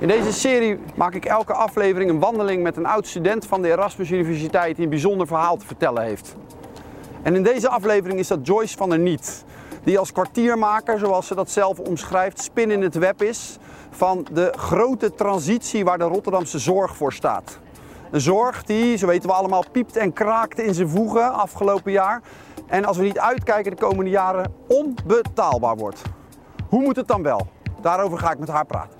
In deze serie maak ik elke aflevering een wandeling met een oud student van de Erasmus Universiteit die een bijzonder verhaal te vertellen heeft. En in deze aflevering is dat Joyce van der Niet, die als kwartiermaker, zoals ze dat zelf omschrijft, spin in het web is van de grote transitie waar de Rotterdamse zorg voor staat. Een zorg die, zo weten we allemaal, piept en kraakt in zijn voegen afgelopen jaar. En als we niet uitkijken de komende jaren onbetaalbaar wordt. Hoe moet het dan wel? Daarover ga ik met haar praten.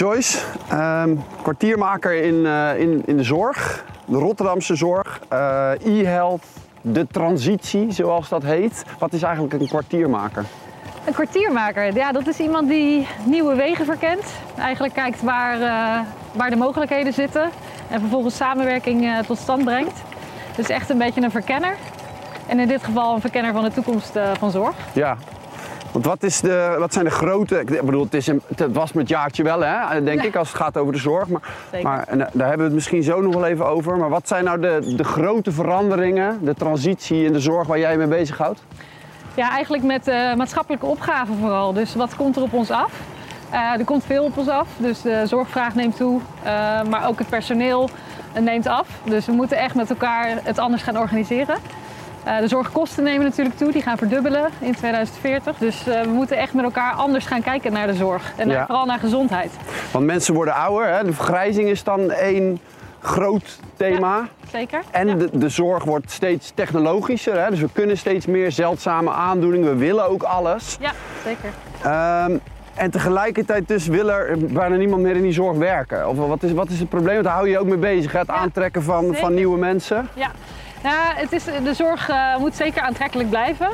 Joyce, ehm, kwartiermaker in, eh, in, in de zorg, de Rotterdamse zorg, eh, e-health, de transitie zoals dat heet. Wat is eigenlijk een kwartiermaker? Een kwartiermaker, ja, dat is iemand die nieuwe wegen verkent. Eigenlijk kijkt waar, eh, waar de mogelijkheden zitten en vervolgens samenwerking tot stand brengt. Dus echt een beetje een verkenner. En in dit geval een verkenner van de toekomst van zorg. Ja. Want wat, is de, wat zijn de grote. Ik bedoel, het, is een, het was met jaartje wel, hè, denk ik, als het gaat over de zorg. Maar, maar en, daar hebben we het misschien zo nog wel even over. Maar wat zijn nou de, de grote veranderingen, de transitie in de zorg waar jij mee bezighoudt? Ja, eigenlijk met eh, maatschappelijke opgaven vooral. Dus wat komt er op ons af? Eh, er komt veel op ons af, dus de zorgvraag neemt toe, eh, maar ook het personeel eh, neemt af. Dus we moeten echt met elkaar het anders gaan organiseren. Eh, de zorgkosten nemen natuurlijk toe, die gaan verdubbelen in 2040. Dus eh, we moeten echt met elkaar anders gaan kijken naar de zorg en Ja. vooral naar gezondheid. Want mensen worden ouder, hè? de vergrijzing is dan één groot thema. Zeker? En Ja. de, de zorg wordt steeds technologischer, hè? dus we kunnen steeds meer zeldzame aandoeningen. We willen ook alles. Ja, zeker. Ehm, en tegelijkertijd dus wil er bijna niemand meer in die zorg werken. Of wat is, wat is het probleem? Want daar hou je je ook mee bezig, hè? het aantrekken van, van nieuwe mensen. Ja, ja het is, de zorg eh, moet zeker aantrekkelijk blijven.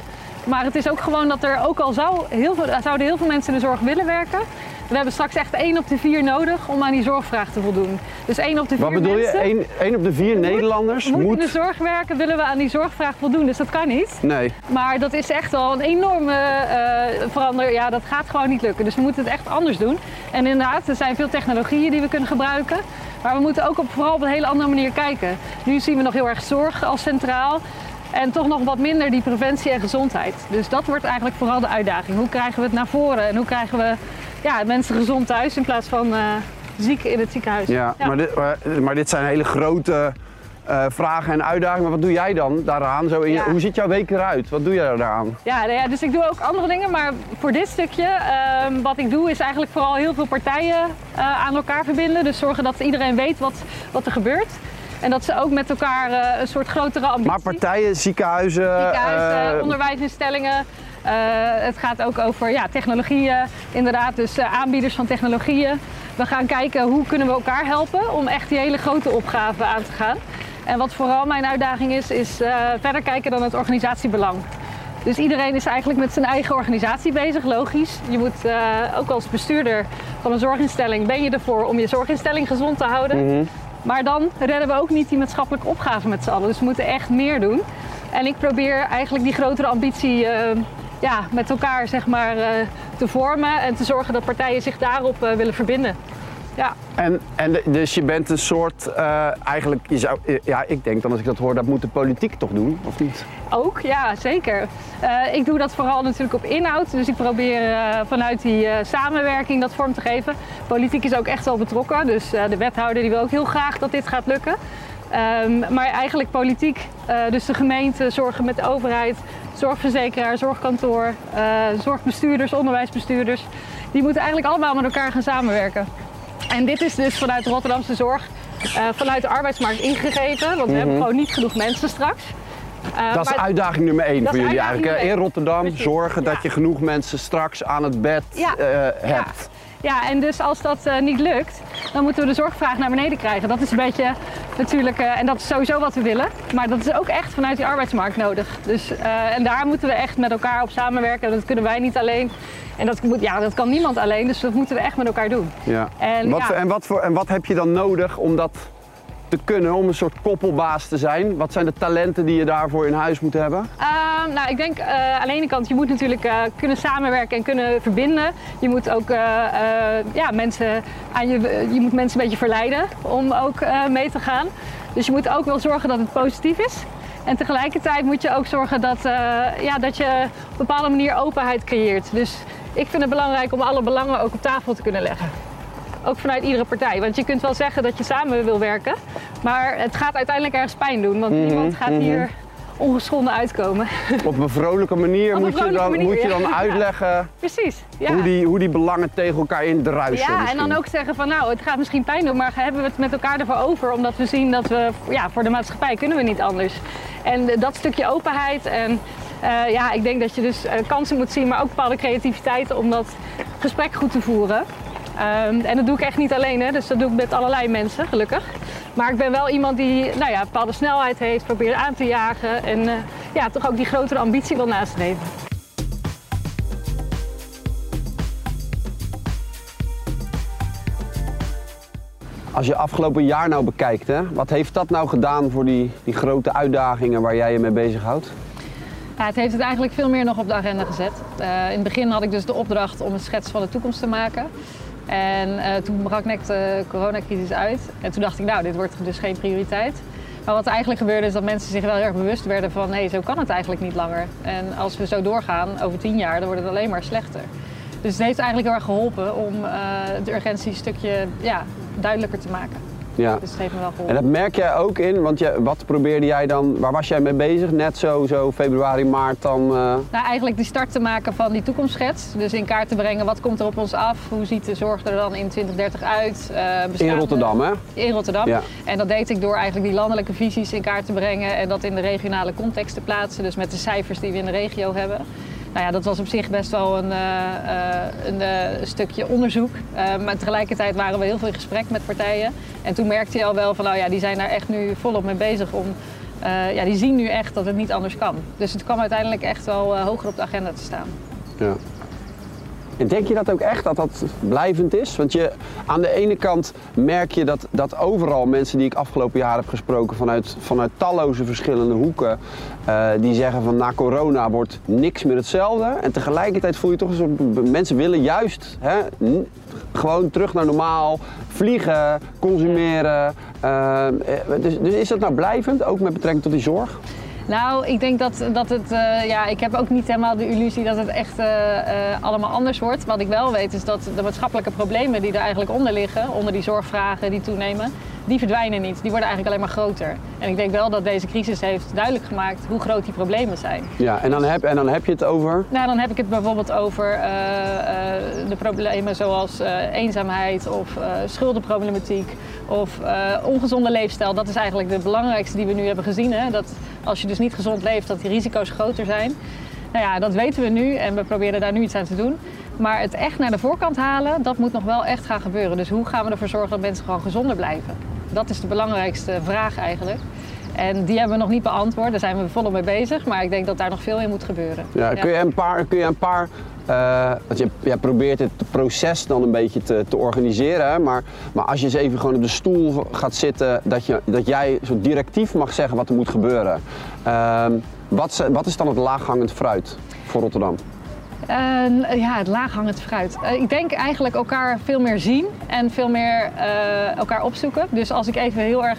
Maar het is ook gewoon dat er ook al zou heel veel, zouden heel veel mensen in de zorg willen werken. We hebben straks echt één op de vier nodig om aan die zorgvraag te voldoen. Dus één op de vier Wat bedoel mensen je? Één, één op de vier Nederlanders moet, moet... in de zorg werken, willen we aan die zorgvraag voldoen. Dus dat kan niet. Nee. Maar dat is echt wel een enorme eh verandering. Ja, dat gaat gewoon niet lukken. Dus we moeten het echt anders doen. En inderdaad, er zijn veel technologieën die we kunnen gebruiken. Maar we moeten ook op, vooral op een hele andere manier kijken. Nu zien we nog heel erg zorg als centraal. En toch nog wat minder die preventie en gezondheid. Dus dat wordt eigenlijk vooral de uitdaging. Hoe krijgen we het naar voren? En hoe krijgen we ja, mensen gezond thuis in plaats van eh, ziek in het ziekenhuis? Ja, Maar, dit, maar, maar dit zijn hele grote eh, vragen en uitdagingen. Maar wat doe jij dan daaraan? Zo in je- hoe ziet jouw week eruit? Wat doe jij daaraan? Ja, nou ja, dus ik doe ook andere dingen, maar voor dit stukje, ehm, wat ik doe, is eigenlijk vooral heel veel partijen eh, aan elkaar verbinden. Dus zorgen dat iedereen weet wat, wat er gebeurt. En dat ze ook met elkaar eh, een soort grotere ambitie. Maar partijen, ziekenhuizen... Ziekenhuizen, onderwijsinstellingen. Het gaat ook over ja, technologieën, inderdaad, dus aanbieders van technologieën. We gaan kijken hoe kunnen we elkaar helpen om echt die hele grote opgave aan te gaan. En wat vooral mijn uitdaging is, is eh, verder kijken dan het organisatiebelang. Dus iedereen is eigenlijk met zijn eigen organisatie bezig, logisch. Je moet eh, ook als bestuurder van een zorginstelling ben je ervoor om je zorginstelling gezond te houden. Maar dan redden we ook niet die maatschappelijke opgave met z'n allen. Dus we moeten echt meer doen. En ik probeer eigenlijk die grotere ambitie eh, ja, met elkaar zeg maar, te vormen en te zorgen dat partijen zich daarop willen verbinden. Ja, En, en dus je bent een soort, eh, eigenlijk, je zou, eh, ja, ik denk dan als ik dat hoor, dat moet de politiek toch doen, of niet? ook, ja, zeker. Eh, ik doe dat vooral natuurlijk op inhoud. Dus ik probeer vanuit die samenwerking dat vorm te geven. Politiek is ook echt wel betrokken. Dus de wethouder die wil ook heel graag dat dit gaat lukken. Ehm, maar eigenlijk politiek, dus de gemeente, zorgen met de overheid, zorgverzekeraar, zorgkantoor, zorgbestuurders, onderwijsbestuurders. Die moeten eigenlijk allemaal met elkaar gaan samenwerken. En dit is dus vanuit de Rotterdamse zorg, eh, vanuit de arbeidsmarkt ingegeven. Want we hebben gewoon niet genoeg mensen straks. Eh, Dat is uitdaging nummer één voor jullie eigenlijk. In Rotterdam Precies, zorgen dat je genoeg mensen straks aan het bed Ja. eh, hebt. Ja, en dus als dat eh, niet lukt, dan moeten we de zorgvraag naar beneden krijgen. Dat is een beetje natuurlijk, eh, en dat is sowieso wat we willen. Maar dat is ook echt vanuit die arbeidsmarkt nodig. Dus, eh, en daar moeten we echt met elkaar op samenwerken. Dat kunnen wij niet alleen. En dat, moet, ja, dat kan niemand alleen, dus dat moeten we echt met elkaar doen. Ja. En, wat, ja. en, wat voor, en wat heb je dan nodig om dat te kunnen, om een soort koppelbaas te zijn? Wat zijn de talenten die je daarvoor in huis moet hebben? Ehm, nou, ik denk eh, aan de ene kant, je moet natuurlijk eh, kunnen samenwerken en kunnen verbinden. Je moet ook eh, ja, mensen aan je, je moet mensen een beetje verleiden om ook mee te gaan. Dus je moet ook wel zorgen dat het positief is. En tegelijkertijd moet je ook zorgen dat, ja, dat je op een bepaalde manier openheid creëert. Dus ik vind het belangrijk om alle belangen ook op tafel te kunnen leggen. Ook vanuit iedere partij. Want je kunt wel zeggen dat je samen wil werken, maar het gaat uiteindelijk ergens pijn doen. Want Mhm, niemand gaat hier ongeschonden uitkomen. Op een vrolijke manier, moet, je dan, manier, moet je dan ja. uitleggen Precies. Ja. hoe, die, hoe die belangen tegen elkaar indruisen. Ja, en dan ook zeggen van nou, het gaat misschien pijn doen, maar hebben we het met elkaar ervoor over? Omdat we zien dat we, ja, voor de maatschappij kunnen we niet anders. En eh, dat stukje openheid en eh, ja, ik denk dat je dus eh, kansen moet zien, maar ook bepaalde creativiteit om dat gesprek goed te voeren. Ehm, en dat doe ik echt niet alleen, hè? dus dat doe ik met allerlei mensen, gelukkig. Maar ik ben wel iemand die nou ja, een bepaalde snelheid heeft, probeert aan te jagen en eh, ja, toch ook die grotere ambitie wil nastreven. Als je afgelopen jaar nou bekijkt, hè, wat heeft dat nou gedaan voor die, die grote uitdagingen waar jij je mee bezighoudt? Ja, het heeft het eigenlijk veel meer nog op de agenda gezet. Eh, in het begin had ik dus de opdracht om een schets van de toekomst te maken. En eh, toen brak net de coronacrisis uit. En toen dacht ik, nou, dit wordt dus geen prioriteit. Maar wat er eigenlijk gebeurde is dat mensen zich wel heel erg bewust werden van... hé, zo kan het eigenlijk niet langer. En als we zo doorgaan, over tien jaar, dan wordt het alleen maar slechter. Dus het heeft eigenlijk heel erg geholpen om eh de urgentie stukje ja, duidelijker te maken. Ja. Dus het heeft me wel En dat merk jij ook in, want je, wat probeerde jij dan, waar was jij mee bezig? Net zo, zo februari, maart dan? eh, Nou, eigenlijk de start te maken van die toekomstschets. Dus in kaart te brengen wat komt er op ons af, hoe ziet de zorg er dan in 2030 uit. eh, in Rotterdam, hè? In Rotterdam. Ja. En dat deed ik door eigenlijk die landelijke visies in kaart te brengen en dat in de regionale context te plaatsen. Dus met de cijfers die we in de regio hebben. Nou ja, dat was op zich best wel een, eh, eh, een eh, stukje onderzoek. Maar tegelijkertijd waren we heel veel in gesprek met partijen. En toen merkte je al wel van, nou ja, die zijn daar echt nu volop mee bezig om... ja, die zien nu echt dat het niet anders kan. Dus het kwam uiteindelijk echt wel hoger op de agenda te staan. Ja. En denk je dat ook echt dat dat blijvend is? Want je, aan de ene kant merk je dat, dat overal mensen die ik afgelopen jaar heb gesproken vanuit, vanuit talloze verschillende hoeken, eh, die zeggen van na corona wordt niks meer hetzelfde. En tegelijkertijd voel je toch een mensen willen juist hè, gewoon terug naar normaal, vliegen, consumeren. Eh, eh, dus, dus is dat nou blijvend, ook met betrekking tot die zorg? Nou, ik denk dat, dat het, eh, ja, ik heb ook niet helemaal de illusie dat het echt eh, eh, allemaal anders wordt. Wat ik wel weet is dat de maatschappelijke problemen die er eigenlijk onder liggen, onder die zorgvragen die toenemen, die verdwijnen niet. Die worden eigenlijk alleen maar groter. En ik denk wel dat deze crisis heeft duidelijk gemaakt hoe groot die problemen zijn. Ja, en dan heb, en dan heb je het over. Nou, dan heb ik het bijvoorbeeld over de problemen zoals eenzaamheid of schuldenproblematiek of ongezonde leefstijl. Dat is eigenlijk de belangrijkste die we nu hebben gezien. Hè? Dat als je dus niet gezond leeft, dat die risico's groter zijn. Nou ja, dat weten we nu en we proberen daar nu iets aan te doen. Maar het echt naar de voorkant halen, dat moet nog wel echt gaan gebeuren. Dus hoe gaan we ervoor zorgen dat mensen gewoon gezonder blijven? Dat is de belangrijkste vraag eigenlijk. En die hebben we nog niet beantwoord, daar zijn we volop mee bezig. Maar ik denk dat daar nog veel in moet gebeuren. Ja, kun je een paar, kun je een paar eh, want je, jij probeert het proces dan een beetje te, te organiseren, hè, maar, maar als je eens even gewoon op de stoel gaat zitten, dat, je, dat jij zo directief mag zeggen wat er moet gebeuren. Ehm, wat, wat is dan het laaghangend fruit voor Rotterdam? Eh, ja, het laaghangend fruit. Eh, ik denk eigenlijk elkaar veel meer zien en veel meer eh, elkaar opzoeken. Dus als ik even heel erg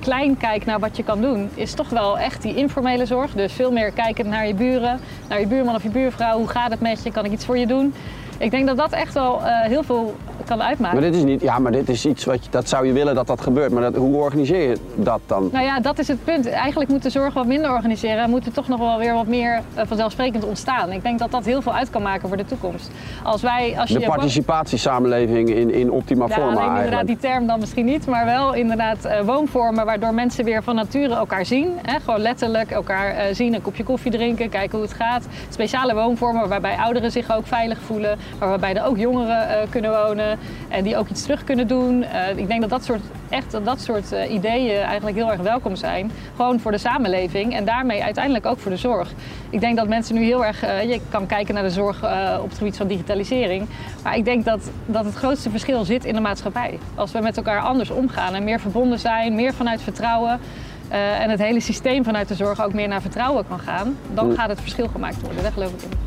klein kijk naar wat je kan doen, is toch wel echt die informele zorg. Dus veel meer kijken naar je buren, naar je buurman of je buurvrouw. Hoe gaat het met je? Kan ik iets voor je doen? Ik denk dat dat echt wel eh, heel veel kan uitmaken. Maar dit is niet, ja, maar dit is iets wat je, dat zou je willen dat dat gebeurt, maar dat, hoe organiseer je dat dan? Nou ja, dat is het punt. Eigenlijk moet de zorg wat minder organiseren en moet er toch nog wel weer wat meer eh, vanzelfsprekend ontstaan. Ik denk dat dat heel veel uit kan maken voor de toekomst. Als wij, als je De participatiesamenleving in, in optima Ja, forma alleen inderdaad eigenlijk. die term dan misschien niet, maar wel inderdaad eh, woonvormen waardoor mensen weer van nature elkaar zien. Hè? Gewoon letterlijk elkaar zien, een kopje koffie drinken, kijken hoe het gaat. Speciale woonvormen waarbij ouderen zich ook veilig voelen, maar waarbij er ook jongeren eh, kunnen wonen en die ook iets terug kunnen doen. Eh, ik denk dat dat soort, echt, dat, dat soort eh, ideeën eigenlijk heel erg welkom zijn. Gewoon voor de samenleving en daarmee uiteindelijk ook voor de zorg. Ik denk dat mensen nu heel erg, je kan kijken naar de zorg op het gebied van digitalisering, maar ik denk dat, dat het grootste verschil zit in de maatschappij. Als we met elkaar anders omgaan en meer verbonden zijn, meer vanuit vertrouwen en het hele systeem vanuit de zorg ook meer naar vertrouwen kan gaan, dan gaat het verschil gemaakt worden. Daar geloof ik in.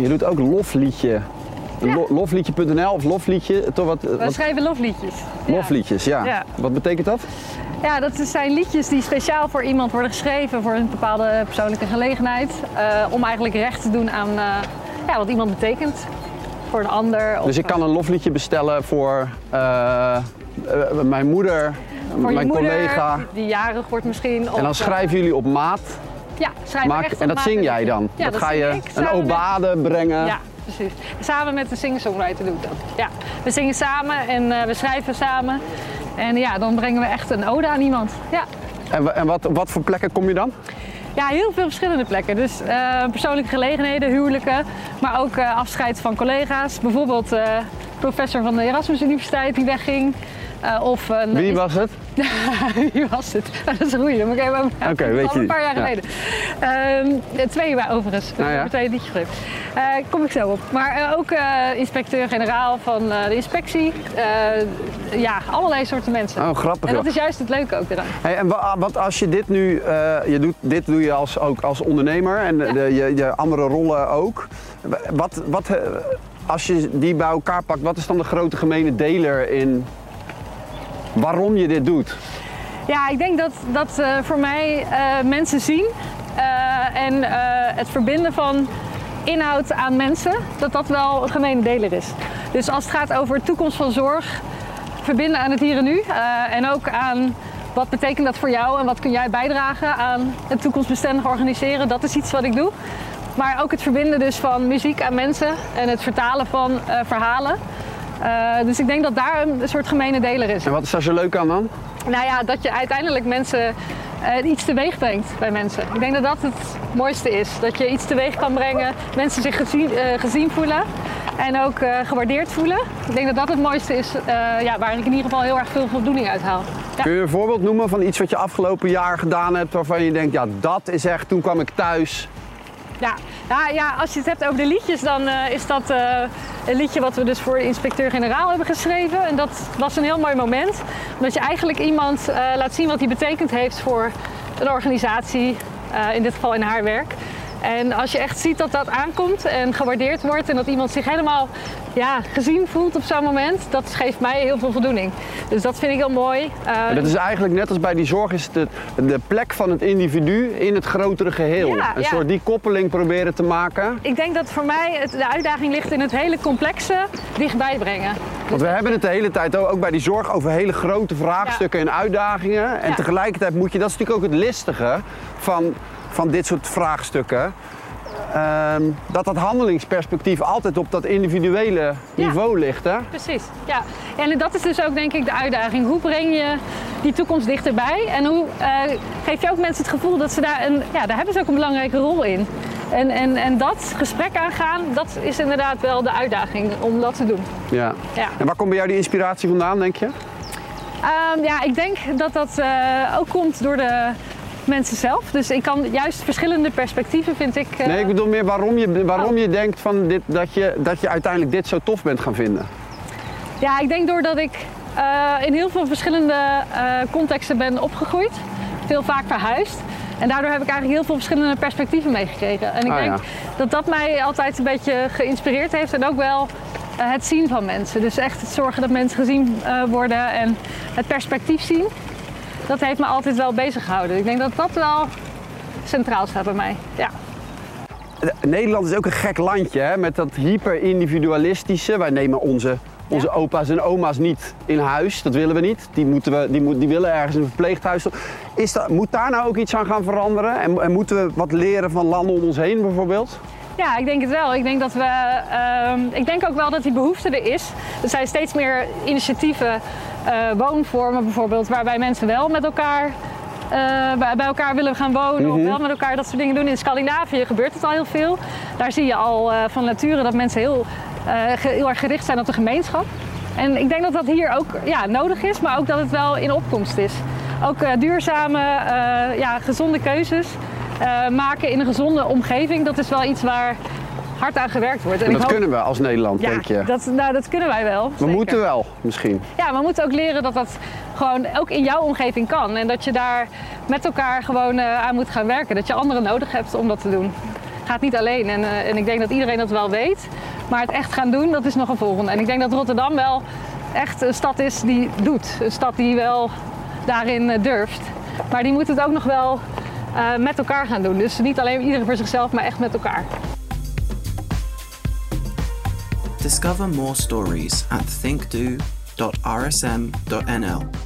Je doet ook lofliedje. Ja. Lo- Lofliedje.nl of lofliedje, toch wat, We wat schrijven lofliedjes. Lofliedjes, ja. Ja. Wat betekent dat? Ja, dat zijn liedjes die speciaal voor iemand worden geschreven voor een bepaalde persoonlijke gelegenheid. eh, om eigenlijk recht te doen aan eh, ja, wat iemand betekent voor een ander. Dus ik kan een lofliedje bestellen voor eh, mijn moeder, voor je mijn moeder, collega. Die, die jarig wordt misschien. En dan schrijven jullie op maat. Ja, Maak, en dat zing jij dan? Ja, dat, dat ga je ik een met- obade brengen. Ja, precies. Samen met de singer-songwriter doe ik dat. Ja, we zingen samen en eh, we schrijven samen. En ja, dan brengen we echt een ode aan iemand. Ja. En, en wat, wat voor plekken kom je dan? Ja, heel veel verschillende plekken. Dus eh, persoonlijke gelegenheden, huwelijken, maar ook eh, afscheid van collega's. Bijvoorbeeld professor van de Erasmus Universiteit die wegging. Of een, Wie was het? Wie was het? dat is een goeie. Dat moet ik dat is weet al een paar jaar niet. Ja. geleden. Ehm, twee bij overigens. Nou ja. Heb twee liedjes geschreven. Eh, kom ik zo op. Maar eh, ook eh, inspecteur-generaal van de inspectie. Ja, allerlei soorten mensen. Oh, grappig. en dat is juist het leuke ook eraan. Hey, en wa- wat als je dit nu, je doet, dit doe je als, ook als ondernemer en de, je, je andere rollen ook. Wat, wat, als je die bij elkaar pakt, wat is dan de grote gemene deler in waarom je dit doet? Ja, ik denk dat, dat eh, voor mij eh, mensen zien eh, en het verbinden van inhoud aan mensen, dat dat wel een gemene deler is. Dus als het gaat over toekomst van zorg, verbinden aan het hier en nu en ook aan wat betekent dat voor jou en wat kun jij bijdragen aan het toekomstbestendig organiseren, dat is iets wat ik doe. Maar ook het verbinden dus van muziek aan mensen en het vertalen van verhalen. Eh, dus ik denk dat daar een soort gemene deler is. En wat is daar zo leuk aan dan? Nou ja, dat je uiteindelijk mensen eh, iets teweeg brengt bij mensen. Ik denk dat dat het mooiste is. Dat je iets teweeg kan brengen, mensen zich gezien, eh, gezien voelen en ook gewaardeerd voelen. Ik denk dat dat het mooiste is ja, waar ik in ieder geval heel erg veel voldoening uit haal. Ja. Kun je een voorbeeld noemen van iets wat je afgelopen jaar gedaan hebt waarvan je denkt, ja dat is echt, toen kwam ik thuis. Ja, ja, ja, als je het hebt over de liedjes, dan eh, is dat eh, een liedje wat we dus voor de inspecteur-generaal hebben geschreven. En dat was een heel mooi moment. Omdat je eigenlijk iemand eh, laat zien wat hij betekend heeft voor een organisatie, in dit geval in haar werk. En als je echt ziet dat dat aankomt en gewaardeerd wordt en dat iemand zich helemaal ja, gezien voelt op zo'n moment, dat geeft mij heel veel voldoening. Dus dat vind ik heel mooi. Dat is eigenlijk net als bij die zorg, is de, de plek van het individu in het grotere geheel. Ja, een ja. soort die koppeling proberen te maken. ik denk dat voor mij het, de uitdaging ligt in het hele complexe dichtbij brengen. Want we hebben het de hele tijd ook bij die zorg over hele grote vraagstukken en uitdagingen. En tegelijkertijd moet je, dat is natuurlijk ook het listige van, van dit soort vraagstukken. ehm, dat dat handelingsperspectief altijd op dat individuele Ja. niveau ligt. Hè? Precies, ja. En dat is dus ook denk ik de uitdaging. Hoe breng je die toekomst dichterbij? En hoe eh, geef je ook mensen het gevoel dat ze daar een, ja, daar hebben ze ook een belangrijke rol in. En, en, en dat gesprek aangaan, dat is inderdaad wel de uitdaging om dat te doen. Ja. Ja. En waar komt bij jou die inspiratie vandaan, denk je? Ehm, ja, ik denk dat dat eh, ook komt door de mensen zelf. Dus ik kan juist verschillende perspectieven, vind ik. eh, Nee, ik bedoel meer waarom je, waarom je denkt van dit, dat, je, dat je uiteindelijk dit zo tof bent gaan vinden. Ja, ik denk doordat ik eh, in heel veel verschillende eh, contexten ben opgegroeid, veel vaak verhuisd. En daardoor heb ik eigenlijk heel veel verschillende perspectieven meegekregen. En ik Ah, denk ja. dat dat mij altijd een beetje geïnspireerd heeft en ook wel het zien van mensen. Dus echt het zorgen dat mensen gezien worden en het perspectief zien. Dat heeft me altijd wel bezig gehouden. Ik denk dat dat wel centraal staat bij mij. Ja. Nederland is ook een gek landje hè, met dat hyper-individualistische. Wij nemen onze, onze opa's en oma's niet in huis, dat willen we niet. Die, moeten we, die, moet, die willen ergens in een verpleeghuis. Is dat, moet daar nou ook iets aan gaan veranderen? En, en moeten we wat leren van landen om ons heen bijvoorbeeld? Ja, ik denk het wel. Ik denk, dat we, ehm, ik denk ook wel dat die behoefte er is. Er zijn steeds meer initiatieven, woonvormen bijvoorbeeld, waarbij mensen wel met elkaar, eh, bij, elkaar willen gaan wonen of wel met elkaar dat soort dingen doen. In Scandinavië gebeurt het al heel veel. Daar zie je al eh, van nature dat mensen heel, eh, heel erg gericht zijn op de gemeenschap. En ik denk dat dat hier ook ja, nodig is, maar ook dat het wel in opkomst is. Ook eh, duurzame, eh, ja, gezonde keuzes eh, maken in een gezonde omgeving, dat is wel iets waar hard aan gewerkt wordt. En dat hoop- kunnen we als Nederland, ja, denk je. Dat, nou, dat kunnen wij wel. we zeker. moeten wel, misschien. Ja, we moeten ook leren dat dat gewoon ook in jouw omgeving kan. En dat je daar met elkaar gewoon eh, aan moet gaan werken. Dat je anderen nodig hebt om dat te doen. Gaat niet alleen. En, eh, en ik denk dat iedereen dat wel weet. Maar het echt gaan doen, dat is nog een volgende. En ik denk dat Rotterdam wel echt een stad is die doet. Een stad die wel daarin eh, durft. Maar die moet het ook nog wel met elkaar gaan doen. Dus niet alleen iedereen voor zichzelf, maar echt met elkaar. Discover more stories at thinkdo.rsm.nl.